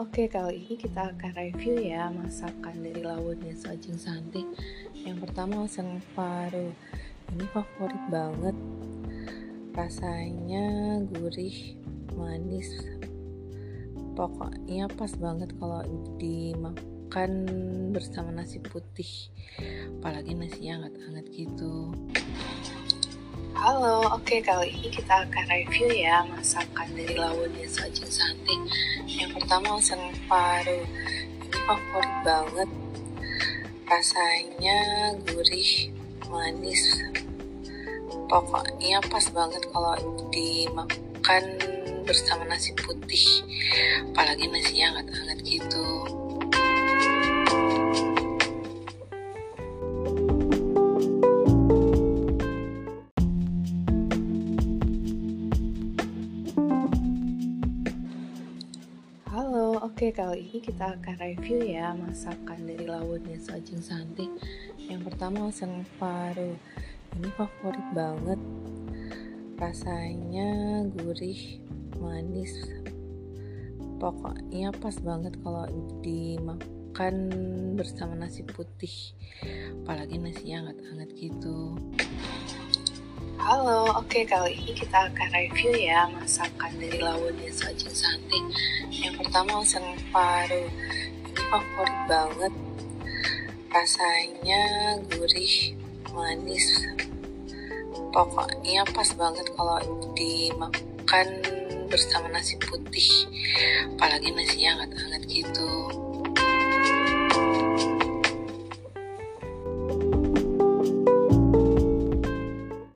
Oke, kali ini kita akan review ya masakan dari lautnya Sajing Santi. Yang pertama langsung paru. Ini favorit banget. Rasanya gurih, manis. Pokoknya pas banget kalau dimakan bersama nasi putih. Apalagi nasinya hangat-hangat gitu. Halo, oke kali ini kita akan review ya masakan dari lautnya Sajing Santi. Yang pertama langsung paru. Ini favorit banget. Rasanya gurih, manis. Pokoknya pas banget kalau dimakan bersama nasi putih. Apalagi nasinya hangat-hangat gitu. Oke kali ini kita akan review ya masakan dari lautnya Sajing Santi. Yang pertama langsung paru. Ini favorit banget. Rasanya gurih, manis. Pokoknya pas banget kalau dimakan bersama nasi putih. Apalagi nasinya hangat-hangat gitu. Halo, oke kali ini kita akan review ya masakan dari lautnya Sajing Santi. Yang pertama langsung paru. Ini favorit banget. Rasanya gurih, manis. Pokoknya pas banget kalau dimakan bersama nasi putih. Apalagi nasinya hangat-hangat gitu.